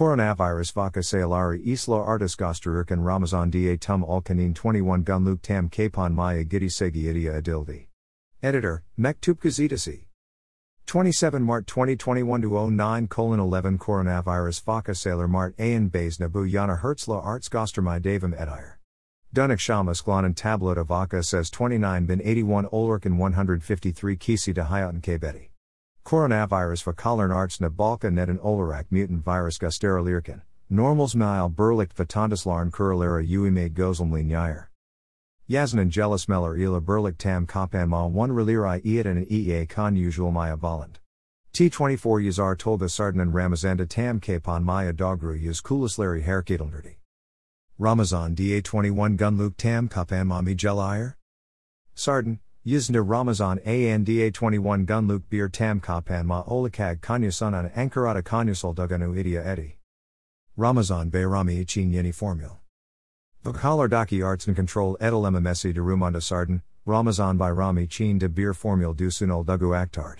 Coronavirus vaka Sayalari Isla Artis Gosterurkan Ramazan da Tum Alkanin 21 Gunluk Tam Kapon Maya Gidi Segi Idia Adildi. Editor, Mektup Gazidasi. 27 Mart 2021 09 colon 11 Coronavirus Vaka Sailor Mart Ayan Bays Nabu Yana Herzla Arts Gostermai Davam Edire. Dunik Shamas Glanan Tablet of Vaka says 29 bin 81 Olurkan 153 Kisi de Hayatan Kebeti. Coronavirus Vakalern Arts na Balka net an Olarak mutant virus Gusterolirkan. Normals Mile Berlicht Vatandaslarn Kuralera Uime Gozumlin Yair. Yazan jealous meller ila burlik tam kapan ma one relirai iat and ea con usual maya volant. T24 Yazar tolga sardan Ramazanda tam kapan maya dogru yuz kulislari herkedelnerdi. Ramazan da21 gunluk tam kapan ma mi gelayr? Yizna Ramazan anda 21 gunluk beer tam ma olikag kanyusan an ankarata kanyusol duganu idia edi. Ramazan be rami ichin yeni formule. Vokalardaki Arts and Control Edel Messi de Rumanda Sardan, Ramazan by Rami Chin de Bir Formule du Sunol Dugu Aktart.